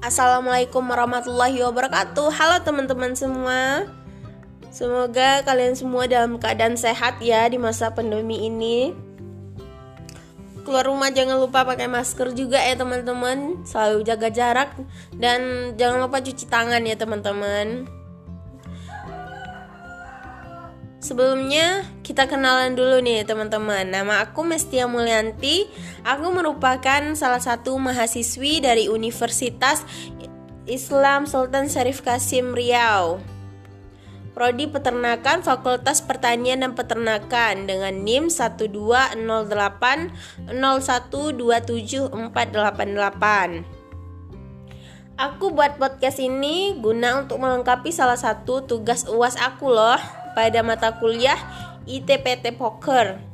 Assalamualaikum warahmatullahi wabarakatuh. Halo teman-teman semua. Semoga kalian semua dalam keadaan sehat ya di masa pandemi ini. Keluar rumah jangan lupa pakai masker juga ya teman-teman. Selalu jaga jarak dan jangan lupa cuci tangan ya teman-teman. Sebelumnya kita kenalan dulu nih teman-teman. Nama aku Mestia Mulyanti. Aku merupakan salah satu mahasiswi dari Universitas Islam Sultan Syarif Kasim Riau. Prodi Peternakan Fakultas Pertanian dan Peternakan dengan NIM 1208 Aku buat podcast ini guna untuk melengkapi salah satu tugas UAS aku loh pada mata kuliah ITPT Poker.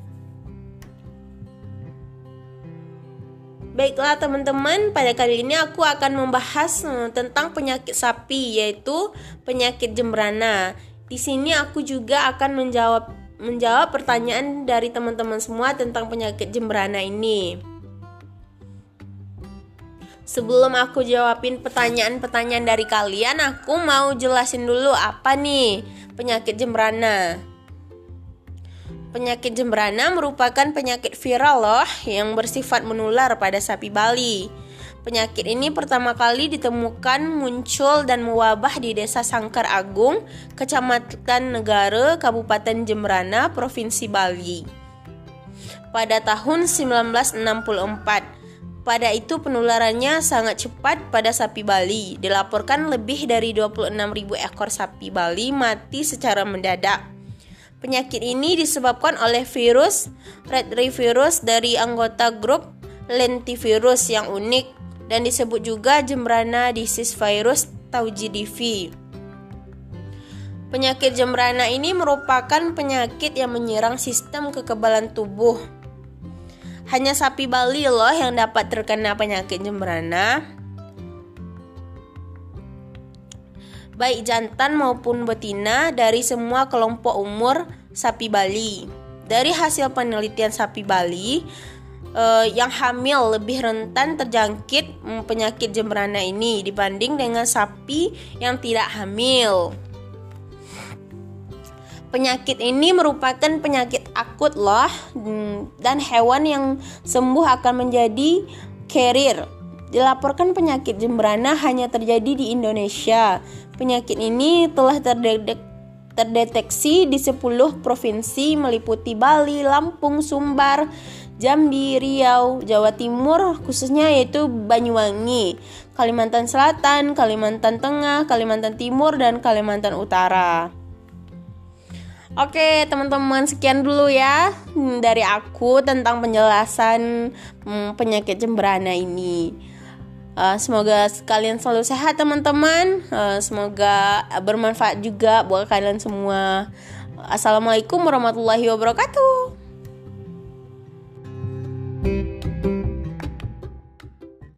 Baiklah teman-teman, pada kali ini aku akan membahas eh, tentang penyakit sapi yaitu penyakit jembrana. Di sini aku juga akan menjawab menjawab pertanyaan dari teman-teman semua tentang penyakit jembrana ini. Sebelum aku jawabin pertanyaan-pertanyaan dari kalian, aku mau jelasin dulu apa nih penyakit jembrana. Penyakit jembrana merupakan penyakit viral loh yang bersifat menular pada sapi Bali. Penyakit ini pertama kali ditemukan muncul dan mewabah di Desa Sangkar Agung, Kecamatan Negara, Kabupaten Jembrana, Provinsi Bali. Pada tahun 1964, pada itu penularannya sangat cepat pada sapi Bali. Dilaporkan lebih dari 26.000 ekor sapi Bali mati secara mendadak. Penyakit ini disebabkan oleh virus retrovirus dari anggota grup lentivirus yang unik dan disebut juga Jembrana disease virus GDV. Penyakit jembrana ini merupakan penyakit yang menyerang sistem kekebalan tubuh hanya sapi Bali loh yang dapat terkena penyakit jembrana. Baik jantan maupun betina dari semua kelompok umur sapi Bali. Dari hasil penelitian sapi Bali, eh, yang hamil lebih rentan terjangkit penyakit jembrana ini dibanding dengan sapi yang tidak hamil. Penyakit ini merupakan penyakit akut loh hmm, dan hewan yang sembuh akan menjadi carrier. Dilaporkan penyakit jembrana hanya terjadi di Indonesia. Penyakit ini telah terdedek terdeteksi di 10 provinsi meliputi Bali, Lampung, Sumbar, Jambi, Riau, Jawa Timur, khususnya yaitu Banyuwangi, Kalimantan Selatan, Kalimantan Tengah, Kalimantan Timur, dan Kalimantan Utara. Oke, teman-teman, sekian dulu ya hmm, dari aku tentang penjelasan hmm, penyakit jembrana ini. Uh, semoga kalian selalu sehat, teman-teman. Uh, semoga bermanfaat juga buat kalian semua. Assalamualaikum warahmatullahi wabarakatuh.